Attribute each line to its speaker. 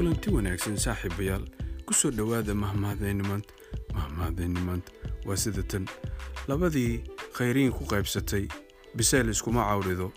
Speaker 1: kulanti wanaagsan saaxiibayaal. Ku soo dhowaada mahmahdayni maanta maanta waa sida tan labadii khayriin ku qaybsatay bisayl iskuma cawrido.